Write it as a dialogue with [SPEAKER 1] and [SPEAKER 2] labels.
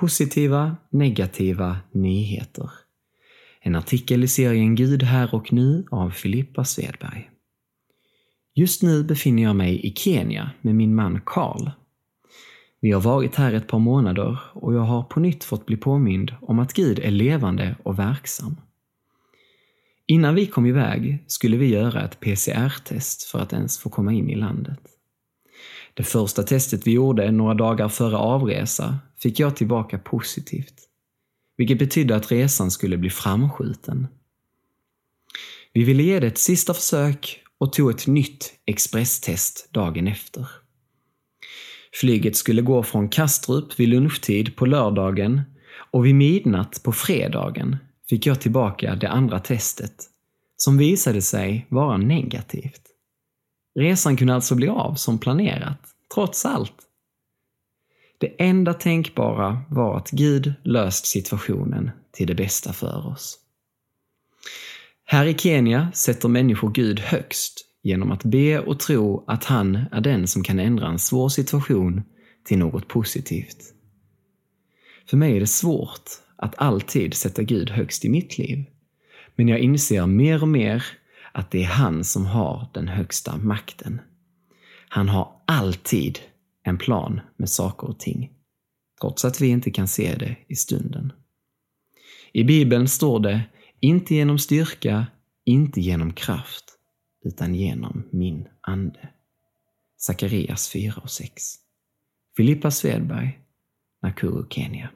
[SPEAKER 1] Positiva, negativa nyheter. En artikel i serien Gud här och nu av Filippa Svedberg. Just nu befinner jag mig i Kenya med min man Karl. Vi har varit här ett par månader och jag har på nytt fått bli påmind om att Gud är levande och verksam. Innan vi kom iväg skulle vi göra ett PCR-test för att ens få komma in i landet. Det första testet vi gjorde några dagar före avresa fick jag tillbaka positivt, vilket betydde att resan skulle bli framskjuten. Vi ville ge det ett sista försök och tog ett nytt expresstest dagen efter. Flyget skulle gå från Kastrup vid lunchtid på lördagen och vid midnatt på fredagen fick jag tillbaka det andra testet, som visade sig vara negativt. Resan kunde alltså bli av som planerat, trots allt. Det enda tänkbara var att Gud löst situationen till det bästa för oss. Här i Kenya sätter människor Gud högst genom att be och tro att han är den som kan ändra en svår situation till något positivt. För mig är det svårt att alltid sätta Gud högst i mitt liv. Men jag inser mer och mer att det är han som har den högsta makten. Han har alltid en plan med saker och ting, trots att vi inte kan se det i stunden. I Bibeln står det, inte genom styrka, inte genom kraft, utan genom min ande. Sakarias 4 och 6. Filippa Svedberg, Nakuru, Kenya.